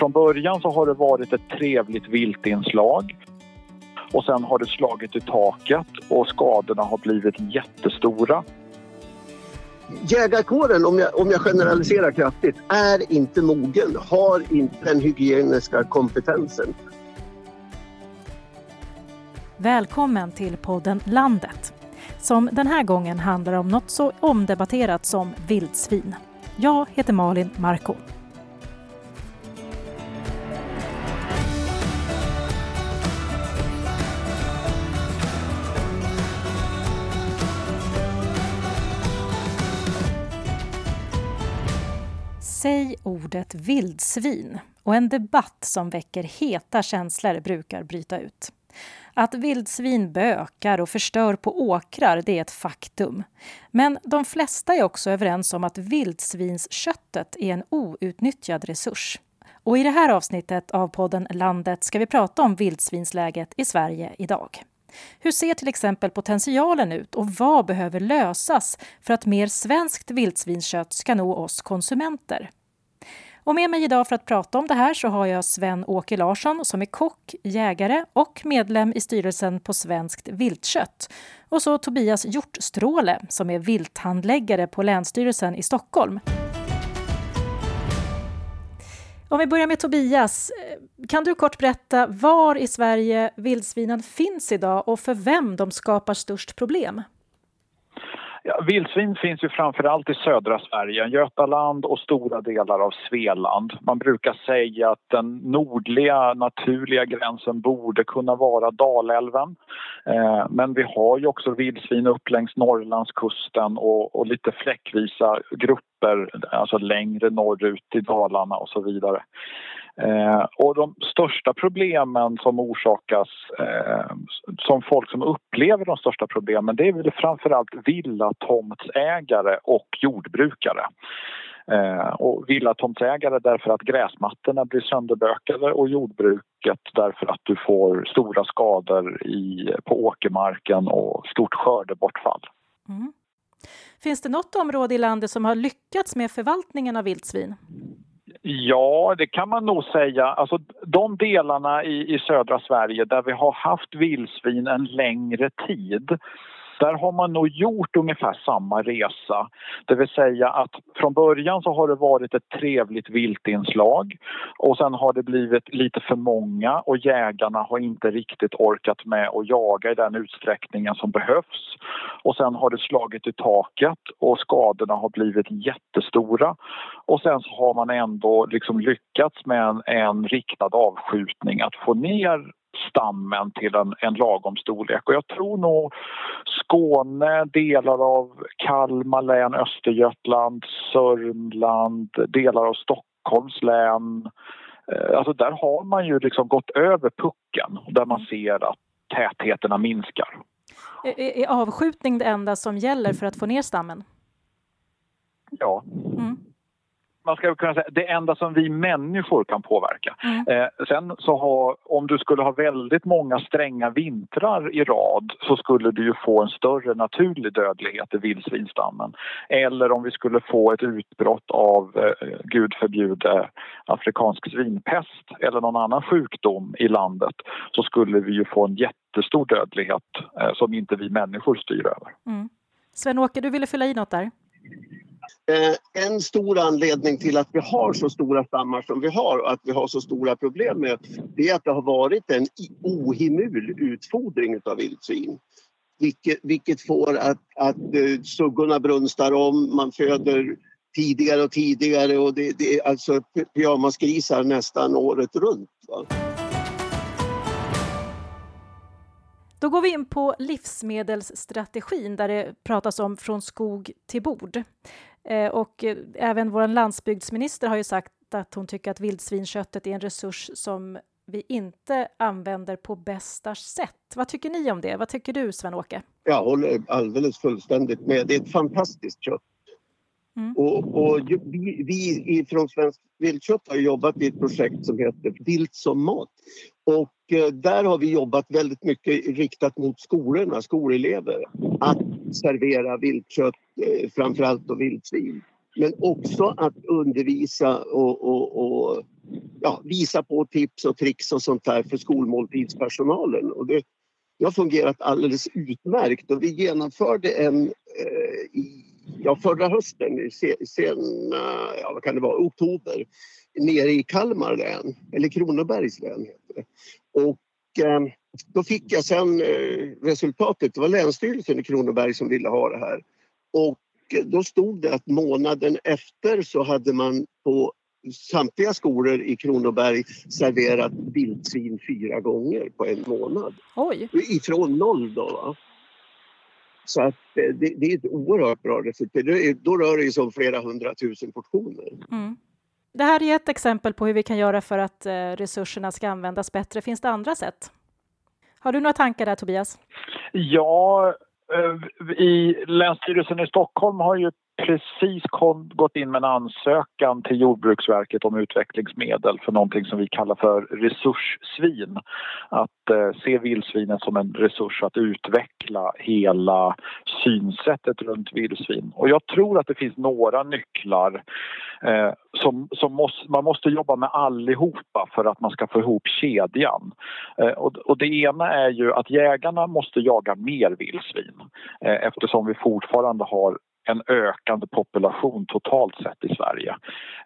från början så har det varit ett trevligt viltinslag och sen har det slagit i taket och skadorna har blivit jättestora. Jägarkåren, om jag, om jag generaliserar kraftigt, är inte mogen, har inte den hygieniska kompetensen. Välkommen till podden Landet som den här gången handlar om något så omdebatterat som vildsvin. Jag heter Malin Marko. Ordet vildsvin och en debatt som väcker heta känslor brukar bryta ut. Att vildsvin bökar och förstör på åkrar, det är ett faktum. Men de flesta är också överens om att vildsvinsköttet är en outnyttjad resurs. Och i det här avsnittet av podden Landet ska vi prata om vildsvinsläget i Sverige idag. Hur ser till exempel potentialen ut och vad behöver lösas för att mer svenskt vildsvinskött ska nå oss konsumenter? Och med mig idag för att prata om det här så har jag Sven-Åke Larsson som är kock, jägare och medlem i styrelsen på Svenskt Viltkött. Och så Tobias Hjortstråle som är vilthandläggare på Länsstyrelsen i Stockholm. Om vi börjar med Tobias, eh, kan du kort berätta var i Sverige vildsvinen finns idag och för vem de skapar störst problem? Ja, vildsvin finns ju framförallt i södra Sverige, Götaland och stora delar av Svealand. Man brukar säga att den nordliga naturliga gränsen borde kunna vara Dalälven. Eh, men vi har ju också vildsvin upp längs Norrlandskusten och, och lite fläckvisa grupper, alltså längre norrut i Dalarna och så vidare. Eh, och de största problemen som orsakas, eh, som folk som upplever de största problemen, det är väl framförallt villatomtsägare och jordbrukare. Eh, och villatomtsägare därför att gräsmattorna blir sönderbökade och jordbruket därför att du får stora skador i, på åkermarken och stort skördebortfall. Mm. Finns det något område i landet som har lyckats med förvaltningen av vildsvin? Ja, det kan man nog säga. Alltså, de delarna i, i södra Sverige där vi har haft vildsvin en längre tid där har man nog gjort ungefär samma resa. Det vill säga att från början så har det varit ett trevligt viltinslag och sen har det blivit lite för många och jägarna har inte riktigt orkat med att jaga i den utsträckningen som behövs. Och sen har det slagit i taket och skadorna har blivit jättestora. Och sen så har man ändå liksom lyckats med en, en riktad avskjutning att få ner stammen till en, en lagom storlek. Och jag tror nog Skåne, delar av Kalmar län, Östergötland, Sörmland, delar av Stockholms län. Eh, alltså där har man ju liksom gått över pucken där man ser att tätheterna minskar. Är, är avskjutning det enda som gäller för att få ner stammen? Ja. Mm man ska kunna säga, det enda som vi människor kan påverka. Mm. Eh, sen så har, om du skulle ha väldigt många stränga vintrar i rad så skulle du ju få en större naturlig dödlighet i vildsvinstammen. Eller om vi skulle få ett utbrott av, eh, gud förbjude, afrikansk svinpest eller någon annan sjukdom i landet så skulle vi ju få en jättestor dödlighet eh, som inte vi människor styr över. Mm. Sven-Åke, du ville fylla i något där? Eh, en stor anledning till att vi har så stora stammar som vi har och att vi har så stora problem med det är att det har varit en ohemul utfodring av vildsvin. Vilket, vilket får att, att eh, suggorna brunstar om, man föder tidigare och tidigare och det, det är alltså pyjamasgrisar nästan året runt. Va? Då går vi in på livsmedelsstrategin där det pratas om från skog till bord. Eh, och eh, även vår landsbygdsminister har ju sagt att hon tycker att vildsvinsköttet är en resurs som vi inte använder på bästa sätt. Vad tycker ni om det? Vad tycker du, Sven-Åke? Jag håller alldeles fullständigt med. Det är ett fantastiskt kött. Mm. Och, och, vi, vi från Svenskt Viltkött har jobbat i ett projekt som heter Vilt som mat. Och eh, där har vi jobbat väldigt mycket riktat mot skolorna, skolelever. Att servera viltkött, eh, framförallt då vildsvin. Men också att undervisa och, och, och ja, visa på tips och tricks och sånt där för skolmåltidspersonalen. Och det, det har fungerat alldeles utmärkt och vi genomförde en eh, i, ja, förra hösten, sen, ja, vad kan det vara, oktober nere i Kalmar län, eller Kronobergs län heter det. Och eh, då fick jag sen eh, resultatet, det var Länsstyrelsen i Kronoberg som ville ha det här. Och då stod det att månaden efter så hade man på samtliga skolor i Kronoberg serverat vildsvin fyra gånger på en månad. Oj! Ifrån noll då. Va? Så att det, det, är ett oerhört bra resultat. Då rör det sig om flera hundratusen portioner. Mm. Det här är ett exempel på hur vi kan göra för att eh, resurserna ska användas bättre. Finns det andra sätt? Har du några tankar där, Tobias? Ja, eh, i Länsstyrelsen i Stockholm har ju precis kom, gått in med en ansökan till Jordbruksverket om utvecklingsmedel för någonting som vi kallar för resurssvin. Att eh, se vildsvinen som en resurs att utveckla hela synsättet runt vildsvin. Och jag tror att det finns några nycklar eh, som, som måste, man måste jobba med allihopa för att man ska få ihop kedjan. Eh, och, och, det ena är ju att jägarna måste jaga mer vildsvin eh, eftersom vi fortfarande har en ökande population totalt sett i Sverige.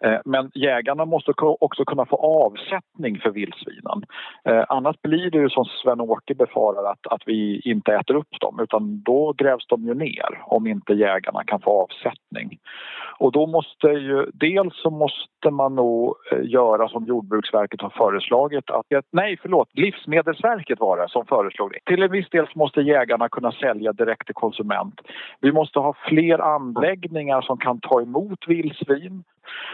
Eh, men jägarna måste också kunna få avsättning för vildsvinen. Eh, annars blir det ju som Sven-Åke befarar att, att vi inte äter upp dem utan då grävs de ju ner om inte jägarna kan få avsättning. Och då måste ju, dels så måste man nog eh, göra som Jordbruksverket har föreslagit. Att, nej, förlåt, Livsmedelsverket var det som föreslog det. Till en viss del måste jägarna kunna sälja direkt till konsument. Vi måste ha fler anläggningar som kan ta emot vildsvin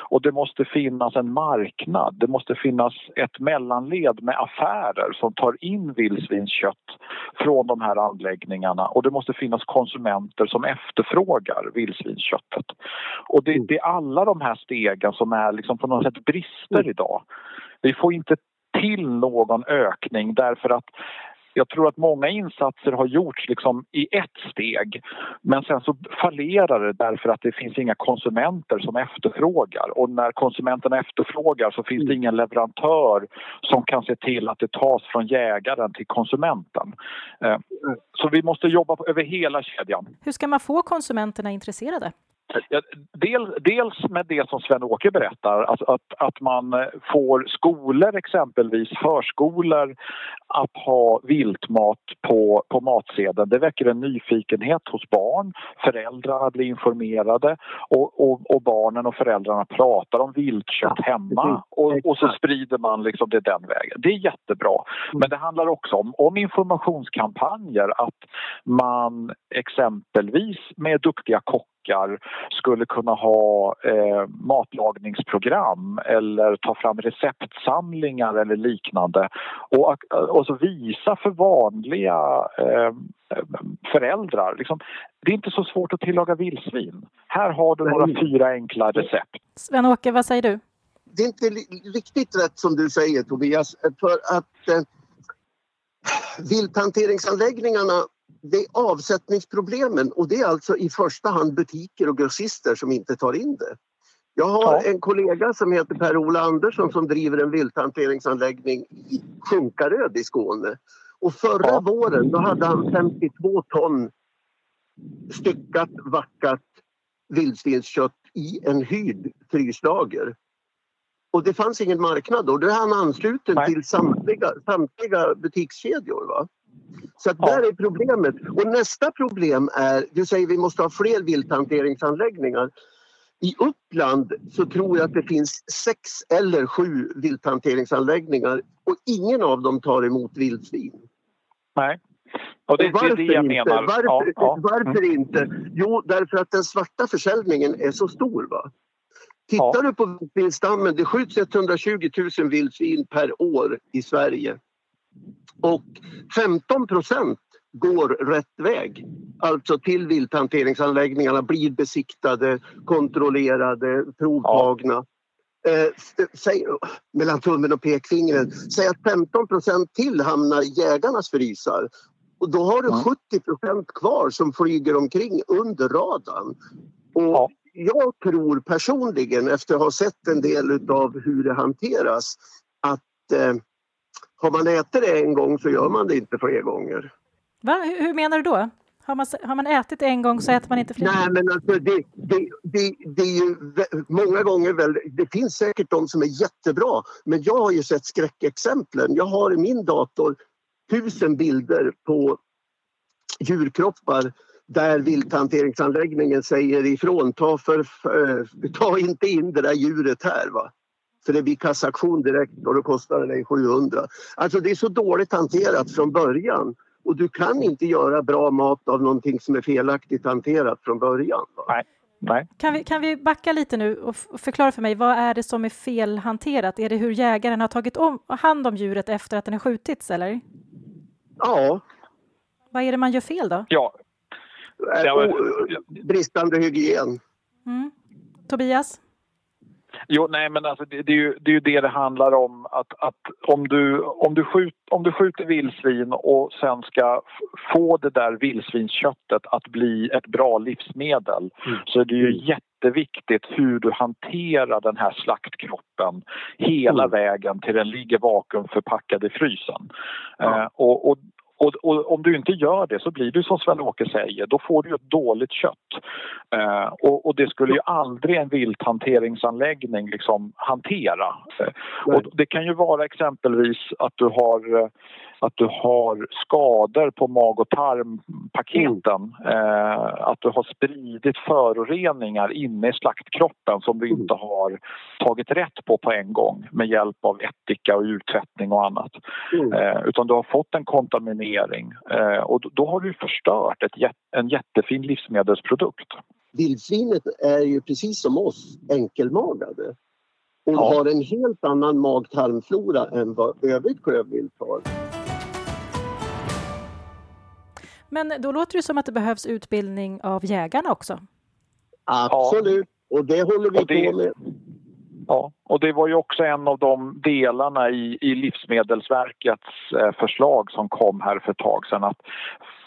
och det måste finnas en marknad. Det måste finnas ett mellanled med affärer som tar in vildsvinskött från de här anläggningarna och det måste finnas konsumenter som efterfrågar vildsvinsköttet. Och det, det är alla de här stegen som är liksom på något sätt brister idag. Vi får inte till någon ökning därför att jag tror att många insatser har gjorts liksom i ett steg men sen så fallerar det därför att det finns inga konsumenter som efterfrågar och när konsumenterna efterfrågar så finns det ingen leverantör som kan se till att det tas från jägaren till konsumenten. Eh, så vi måste jobba över hela kedjan. Hur ska man få konsumenterna intresserade? Ja, del, dels med det som Sven-Åke berättar, alltså att, att man får skolor exempelvis, förskolor att ha viltmat på, på matsedeln. Det väcker en nyfikenhet hos barn. Föräldrarna blir informerade och, och, och barnen och föräldrarna pratar om viltkött hemma och, och, så sprider man liksom det den vägen. Det är jättebra. Men det handlar också om, om informationskampanjer, att man exempelvis med duktiga kockar kockar skulle kunna ha eh, matlagningsprogram eller ta fram receptsamlingar eller liknande och, och så visa för vanliga eh, föräldrar. Liksom, det är inte så svårt att tillaga vildsvin. Här har du några fyra enkla recept. Sven-Åke, vad säger du? Det är inte riktigt rätt som du säger Tobias för att eh, vilthanteringsanläggningarna det är avsättningsproblemen och det är alltså i första hand butiker och grossister som inte tar in det. Jag har en kollega som heter Per-Ola Andersson som driver en vilthanteringsanläggning i Sjunkaröd i Skåne. Och förra ja. våren då hade han 52 ton styckat, vackat vildsvinskött i en hyrd fryslager. Och det fanns ingen marknad då. Då är han ansluten Nej. till samtliga, samtliga butikskedjor. Va? Så ja. där är problemet. Och nästa problem är, du säger vi måste ha fler vilthanteringsanläggningar. I Uppland så tror jag att det finns sex eller sju vilthanteringsanläggningar och ingen av dem tar emot vildsvin. Nej. Och det, och varför det är det jag inte? menar. Varför, ja, ja. varför mm. inte? Jo, därför att den svarta försäljningen är så stor. Va? Tittar ja. du på vildstammen, det skjuts 120 000 vildsvin per år i Sverige. Och 15 procent går rätt väg. Alltså till vilthanteringsanläggningarna, blir besiktade, kontrollerade, provtagna. Ja. Eh, säg, mellan tummen och pekfingret. Säg att 15 procent till hamnar i jägarnas frysar. Och då har du ja. 70 procent kvar som flyger omkring under radarn. Och ja. jag tror personligen efter att ha sett en del av hur det hanteras att eh, har man ätit det en gång så gör man det inte fler gånger. Va? Hur menar du då? Har man, har man ätit en gång så äter man inte fler Nej, men alltså det, det, det, det är ju många gånger väl, det finns säkert de som är jättebra, men jag har ju sett skräckexemplen. Jag har i min dator tusen bilder på djurkroppar där vilthanteringsanläggningen säger ifrån, ta, för, ta inte in det där djuret här. Va? För det blir kassaktion direkt och då kostar det dig 700. Alltså det är så dåligt hanterat från början. Och du kan inte göra bra mat av någonting som är felaktigt hanterat från början. Va? Nej. Nej. Kan, vi, kan vi backa lite nu och förklara för mig, vad är det som är felhanterat? Är det hur jägaren har tagit om, hand om djuret efter att den har skjutits eller? Ja. Vad är det man gör fel då? Ja. men... Bristande hygien. Mm. Tobias? Jo, nej men alltså det, det, är ju, det är ju det det handlar om att, att om, du, om, du skjut, om du skjuter vildsvin och sen ska få det där vildsvinsköttet att bli ett bra livsmedel mm. så är det ju jätteviktigt hur du hanterar den här slaktkroppen hela mm. vägen till den ligger vakuumförpackad i frysen. Ja. Eh, och, och, och, och, om du inte gör det så blir det som Sven-Åke säger, då får du ett dåligt kött. Eh, och, och, det skulle ju aldrig en vilthanteringsanläggning liksom hantera. Eh, och det kan ju vara exempelvis att du har eh, att du har skador på mag och tarmpaketen. Eh, att du har spridit föroreningar inne i slaktkroppen som du inte har tagit rätt på på en gång med hjälp av ättika och urtvättning och annat. Mm. Eh, utan du har fått en kontaminering eh, och då har du förstört ett, en jättefin livsmedelsprodukt. Vildsvinet är ju precis som oss enkelmagade och ja. har en helt annan mag-tarmflora än vad övrigt klövvilt har. Men då låter det som att det behövs utbildning av jägarna också. Absolut, och det håller vi det, på med. Ja, och det var ju också en av de delarna i, i Livsmedelsverkets eh, förslag som kom här för ett tag sedan att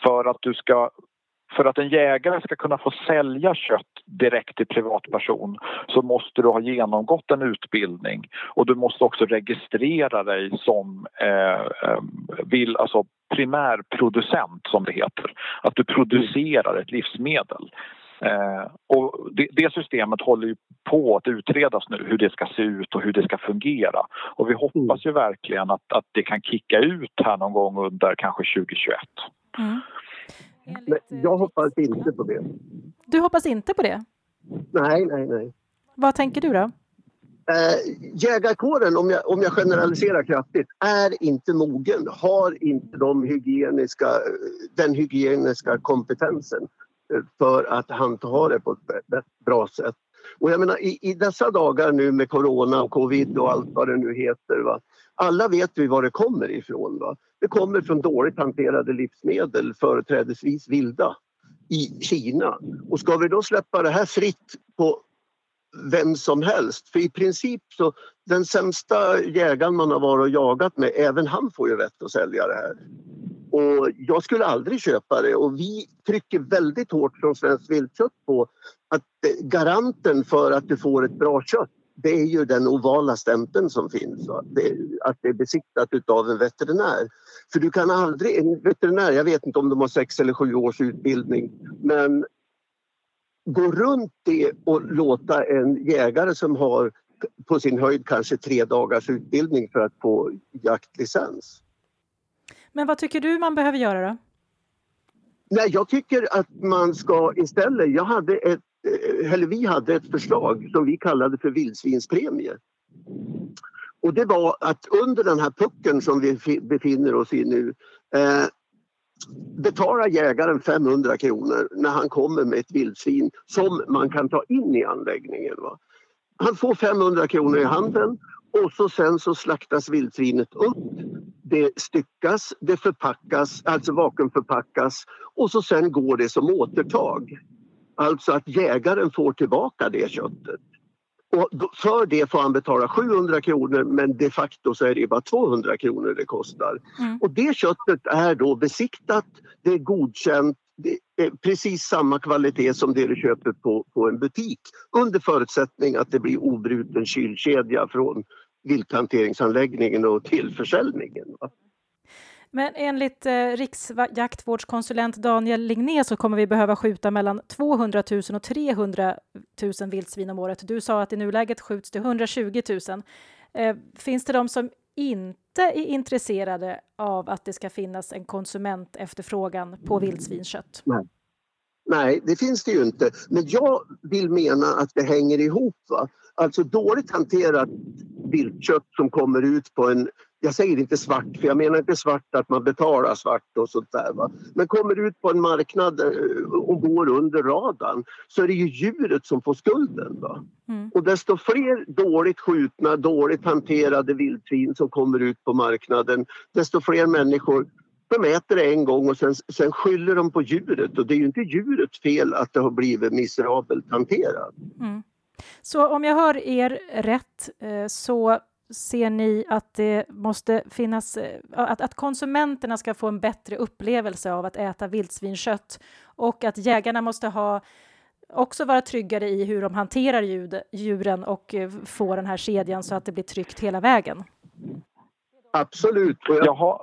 för att du ska för att en jägare ska kunna få sälja kött direkt till privatperson så måste du ha genomgått en utbildning och du måste också registrera dig som eh, ehm, vill, alltså primärproducent som det heter. Att du producerar ett livsmedel. Eh, och det, det, systemet håller ju på att utredas nu, hur det ska se ut och hur det ska fungera. Och vi hoppas ju verkligen att, att det kan kicka ut här någon gång under kanske 2021. Mm. Men jag hoppas inte på det. Du hoppas inte på det? Nej, nej, nej. Vad tänker du då? Eh, jägarkåren, om jag, om jag generaliserar kraftigt, är inte mogen, har inte de hygieniska, den hygieniska kompetensen för att handha det på ett bra sätt. Och jag menar, i, i, dessa dagar nu med corona och covid och allt vad det nu heter. Va? Alla vet vi var det kommer ifrån. Va? Det kommer från dåligt hanterade livsmedel, företrädesvis vilda, i Kina. Och ska vi då släppa det här fritt på vem som helst. För i princip så den sämsta jägaren man har varit och jagat med, även han får ju rätt att sälja det här. Och jag skulle aldrig köpa det och vi trycker väldigt hårt från Svenskt Viltkött på att eh, garanten för att du får ett bra kött det är ju den ovala stämpeln som finns. Det, att det är besiktat av en veterinär. För du kan aldrig, en veterinär, jag vet inte om de har sex eller sju års utbildning, men gå runt det och låta en jägare som har på sin höjd kanske tre dagars utbildning för att få jaktlicens. Men vad tycker du man behöver göra då? Nej, jag tycker att man ska istället... Jag hade ett, Eh, eller vi hade ett förslag som vi kallade för vildsvinspremie. Och det var att under den här pucken som vi befinner oss i nu eh, betala jägaren 500 kronor när han kommer med ett vildsvin som man kan ta in i anläggningen. Va? Han får 500 kronor i handen och så sen så slaktas vildsvinet upp. Det styckas, det förpackas, alltså vakuumförpackas och så sen går det som återtag. Alltså att jägaren får tillbaka det köttet. Och för det får han betala 700 kronor men de facto så är det bara 200 kronor det kostar. Mm. Och det köttet är då besiktat, det är godkänt, det, eh, precis samma kvalitet som det du köper på, på en butik under förutsättning att det blir obruten kylkedja från vilthanteringsanläggningen och till försäljningen. Men enligt eh, riksjaktvårdskonsulent Daniel Ligné så kommer vi behöva skjuta mellan 200 000 och 300 000 vildsvin om året. Du sa att i nuläget skjuts det 120 000. Eh, finns det de som inte är intresserade av att det ska finnas en konsumentefterfrågan på vildsvinskött? Nej. Nej, det finns det ju inte. Men jag vill mena att det hänger ihop. Va? Alltså dåligt hanterat viltkött som kommer ut på en jag säger inte svart, för jag menar inte svart att man betalar svart och sånt där. Va? Men kommer ut på en marknad eh, och går under radarn så är det ju djuret som får skulden. Va? Mm. Och desto fler dåligt skjutna, dåligt hanterade vildsvin som kommer ut på marknaden, desto fler människor de äter det en gång och sen, sen skyller de på djuret och det är ju inte djurets fel att det har blivit miserabelt hanterat. Mm. Så om jag hör er rätt eh, så ser ni att det måste finnas, eh, att, att konsumenterna ska få en bättre upplevelse av att äta vildsvinskött och att jägarna måste ha också vara tryggare i hur de hanterar ljud, djuren och eh, få den här kedjan så att det blir tryggt hela vägen? Absolut. Jag,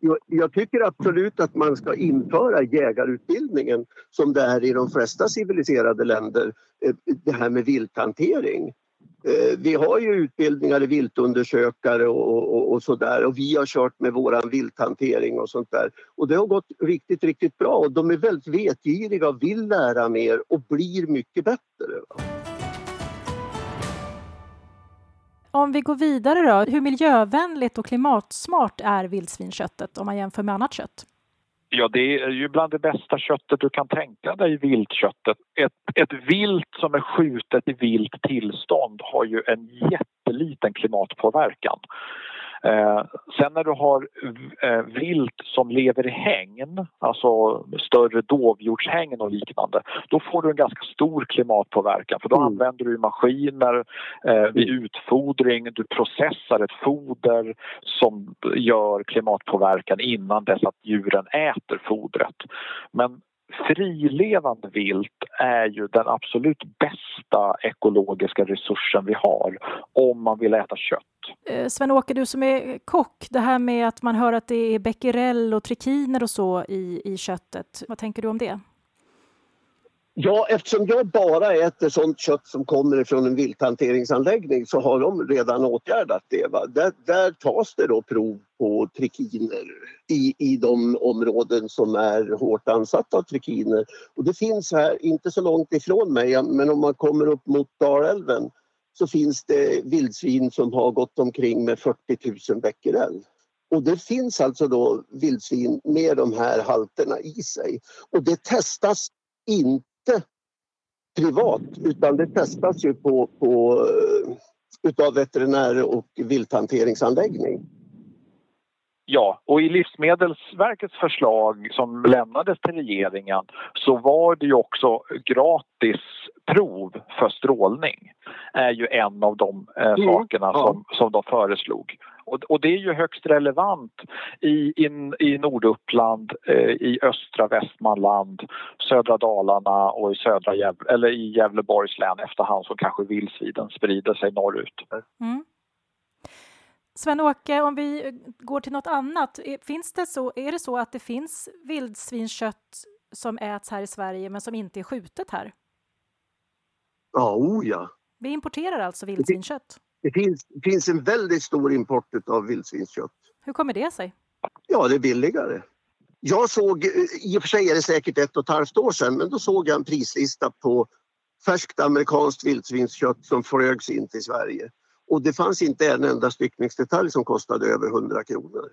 jag, jag, tycker absolut att man ska införa jägarutbildningen som det är i de flesta civiliserade länder, eh, det här med vilthantering. Eh, vi har ju utbildningar i viltundersökare och, och, och sådär och vi har kört med våran vilthantering och sånt där. Och det har gått riktigt, riktigt bra och de är väldigt vetgiriga och vill lära mer och blir mycket bättre. Om vi går vidare då, hur miljövänligt och klimatsmart är vildsvinsköttet om man jämför med annat kött? Ja, det är ju bland det bästa köttet du kan tänka dig, viltköttet. Ett, ett vilt som är skjutet i vilt tillstånd har ju en jätteliten klimatpåverkan. Eh, sen när du har eh, vilt som lever i hägn, alltså större dovhjortshägn och liknande, då får du en ganska stor klimatpåverkan för då mm. använder du maskiner eh, vid utfodring, du processar ett foder som gör klimatpåverkan innan dess att djuren äter fodret. Men frilevande vilt är ju den absolut bästa ekologiska resursen vi har om man vill äta kött. Eh, Sven-Åke, du som är kock, det här med att man hör att det är becquerel och trikiner och så i, i köttet. Vad tänker du om det? Ja, eftersom jag bara äter sånt kött som kommer från en vilthanteringsanläggning så har de redan åtgärdat det. Va? Där, där tas det då prov på trikiner i, i de områden som är hårt ansatta av trikiner. Och det finns här, inte så långt ifrån mig, men om man kommer upp mot Dalälven så finns det vildsvin som har gått omkring med 40 000 becquerel. Och det finns alltså då vildsvin med de här halterna i sig. Och det testas inte privat utan det testas ju på, på eh, utav veterinär och vilthanteringsanläggning. Ja, och i Livsmedelsverkets förslag som lämnades till regeringen så var det ju också gratis prov för strålning är ju en av de eh, mm, sakerna ja. som, som de föreslog. Och, och, det är ju högst relevant i, in, i Norduppland, eh, i östra Västmanland, södra Dalarna och i, södra Gävle, eller i Gävleborgs län efterhand som kanske vildsvinen sprider sig norrut. Mm. Sven-Åke, om vi går till något annat. Finns det så, är det så att det finns vildsvinskött som äts här i Sverige men som inte är skjutet här? Ja, oh ja. Vi importerar alltså vildsvinskött? Det finns, finns en väldigt stor import av vildsvinskött. Hur kommer det sig? Ja, det är billigare. Jag såg, i och för sig är det säkert ett och ett halvt år sedan, men då såg jag en prislista på färskt amerikanskt vildsvinskött som flögs in till Sverige. Och det fanns inte en enda styckningsdetalj som kostade över 100 kronor.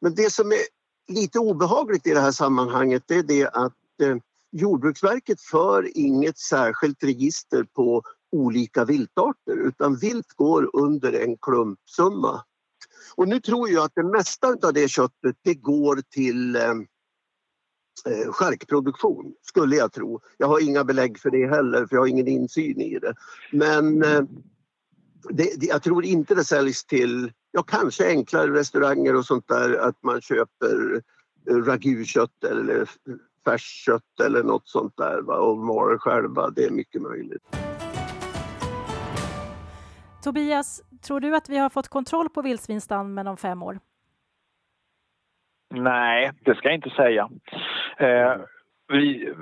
Men det som är lite obehagligt i det här sammanhanget det är det att eh, Jordbruksverket för inget särskilt register på olika viltarter utan vilt går under en klumpsumma. Och nu tror jag att det mesta av det köttet det går till eh, eh, skärkproduktion, skulle jag tro. Jag har inga belägg för det heller, för jag har ingen insyn i det. Men eh, det, det, jag tror inte det säljs till, ja kanske enklare restauranger och sånt där, att man köper eh, ragukött eller färskött eller något sånt där va? och maler själva. Det är mycket möjligt. Tobias, tror du att vi har fått kontroll på vildsvinsstammen om fem år? Nej, det ska jag inte säga. Eh, vi,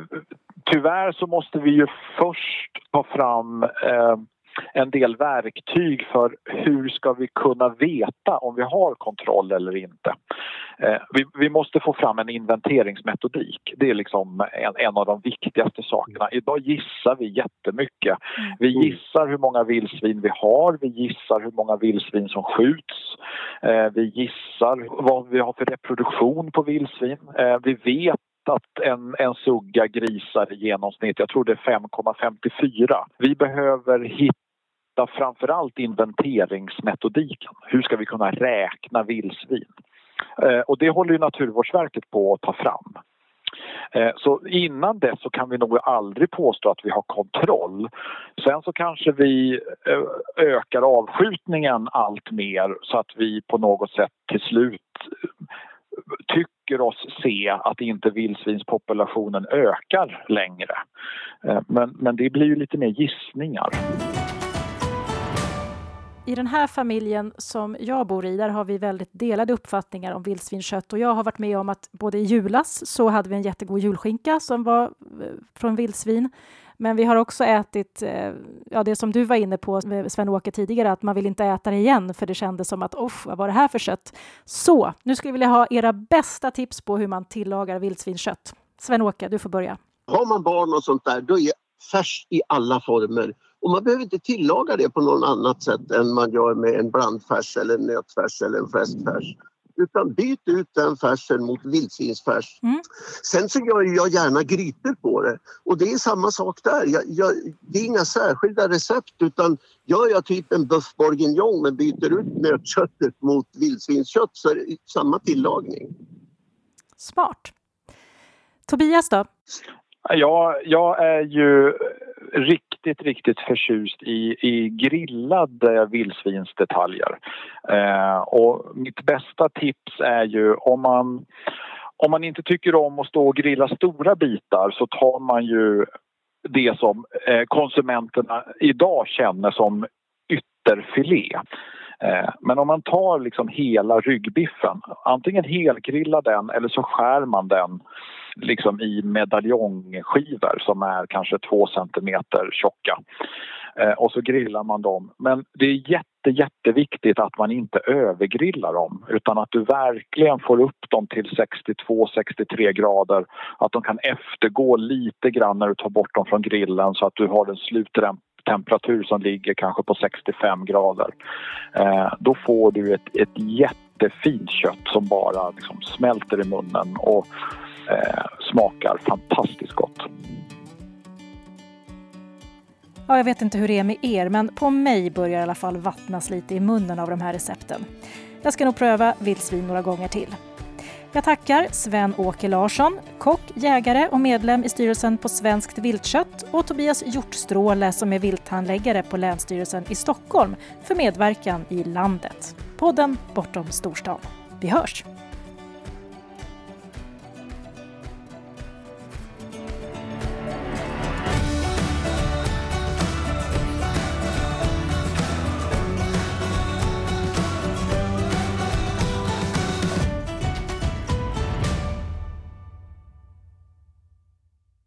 tyvärr så måste vi ju först ta fram eh, en del verktyg för hur ska vi kunna veta om vi har kontroll eller inte. Eh, vi, vi, måste få fram en inventeringsmetodik. Det är liksom en, en, av de viktigaste sakerna. Idag gissar vi jättemycket. Vi mm. gissar hur många vildsvin vi har, vi gissar hur många vildsvin som skjuts. Eh, vi gissar vad vi har för reproduktion på vildsvin. Eh, vi vet att en, en sugga grisar i genomsnitt, jag tror det är 5,54. Vi behöver hitta framförallt inventeringsmetodiken. Hur ska vi kunna räkna vildsvin? Eh, och det håller ju Naturvårdsverket på att ta fram. Eh, så innan dess så kan vi nog aldrig påstå att vi har kontroll. Sen så kanske vi eh, ökar avskjutningen allt mer så att vi på något sätt till slut tycker oss se att inte vildsvinspopulationen ökar längre. Men, men det blir ju lite mer gissningar. I den här familjen som jag bor i, där har vi väldigt delade uppfattningar om vildsvinskött och jag har varit med om att både i julas så hade vi en jättegod julskinka som var eh, från vildsvin. Men vi har också ätit, eh, ja det som du var inne på eh, Sven-Åke tidigare, att man vill inte äta det igen för det kändes som att off, vad var det här för kött? Så, nu skulle jag vilja ha era bästa tips på hur man tillagar vildsvinskött. Sven-Åke, du får börja. Har man barn och sånt där, då är färs i alla former och man behöver inte tillaga det på något annat sätt än man gör med en blandfärs eller en nötfärs eller en fläskfärs. Utan byt ut den färsen mot vildsvinsfärs. Mm. Sen så gör jag gärna grytor på det. Och det är samma sak där. Jag, jag, det är inga särskilda recept utan gör jag typ en buff bourguignon men byter ut nötköttet mot vildsvinskött så är det samma tillagning. Smart. Tobias då? Ja, jag är ju riktigt, riktigt förtjust i, i grillade vildsvinsdetaljer. Eh, och mitt bästa tips är ju om man om man inte tycker om att stå och grilla stora bitar så tar man ju det som eh, konsumenterna idag känner som ytterfilé. Eh, men om man tar liksom hela ryggbiffen, antingen helgrillar den eller så skär man den liksom i medaljongskivor som är kanske två centimeter tjocka. Eh, och så grillar man dem. Men det är jätte, jätteviktigt att man inte övergrillar dem utan att du verkligen får upp dem till 62-63 grader. Att de kan eftergå lite grann när du tar bort dem från grillen så att du har en sluttemperatur som ligger kanske på 65 grader. Eh, då får du ett, ett jättefint kött som bara liksom smälter i munnen och eh, smakar fantastiskt gott. Ja, jag vet inte hur det är med er, men på mig börjar i alla fall vattnas lite i munnen av de här recepten. Jag ska nog pröva vildsvin några gånger till. Jag tackar Sven-Åke Larsson, kock, jägare och medlem i styrelsen på Svenskt viltkött och Tobias Hjortstråle som är vilthandläggare på Länsstyrelsen i Stockholm för medverkan i Landet. Podden Bortom storstan. Vi hörs!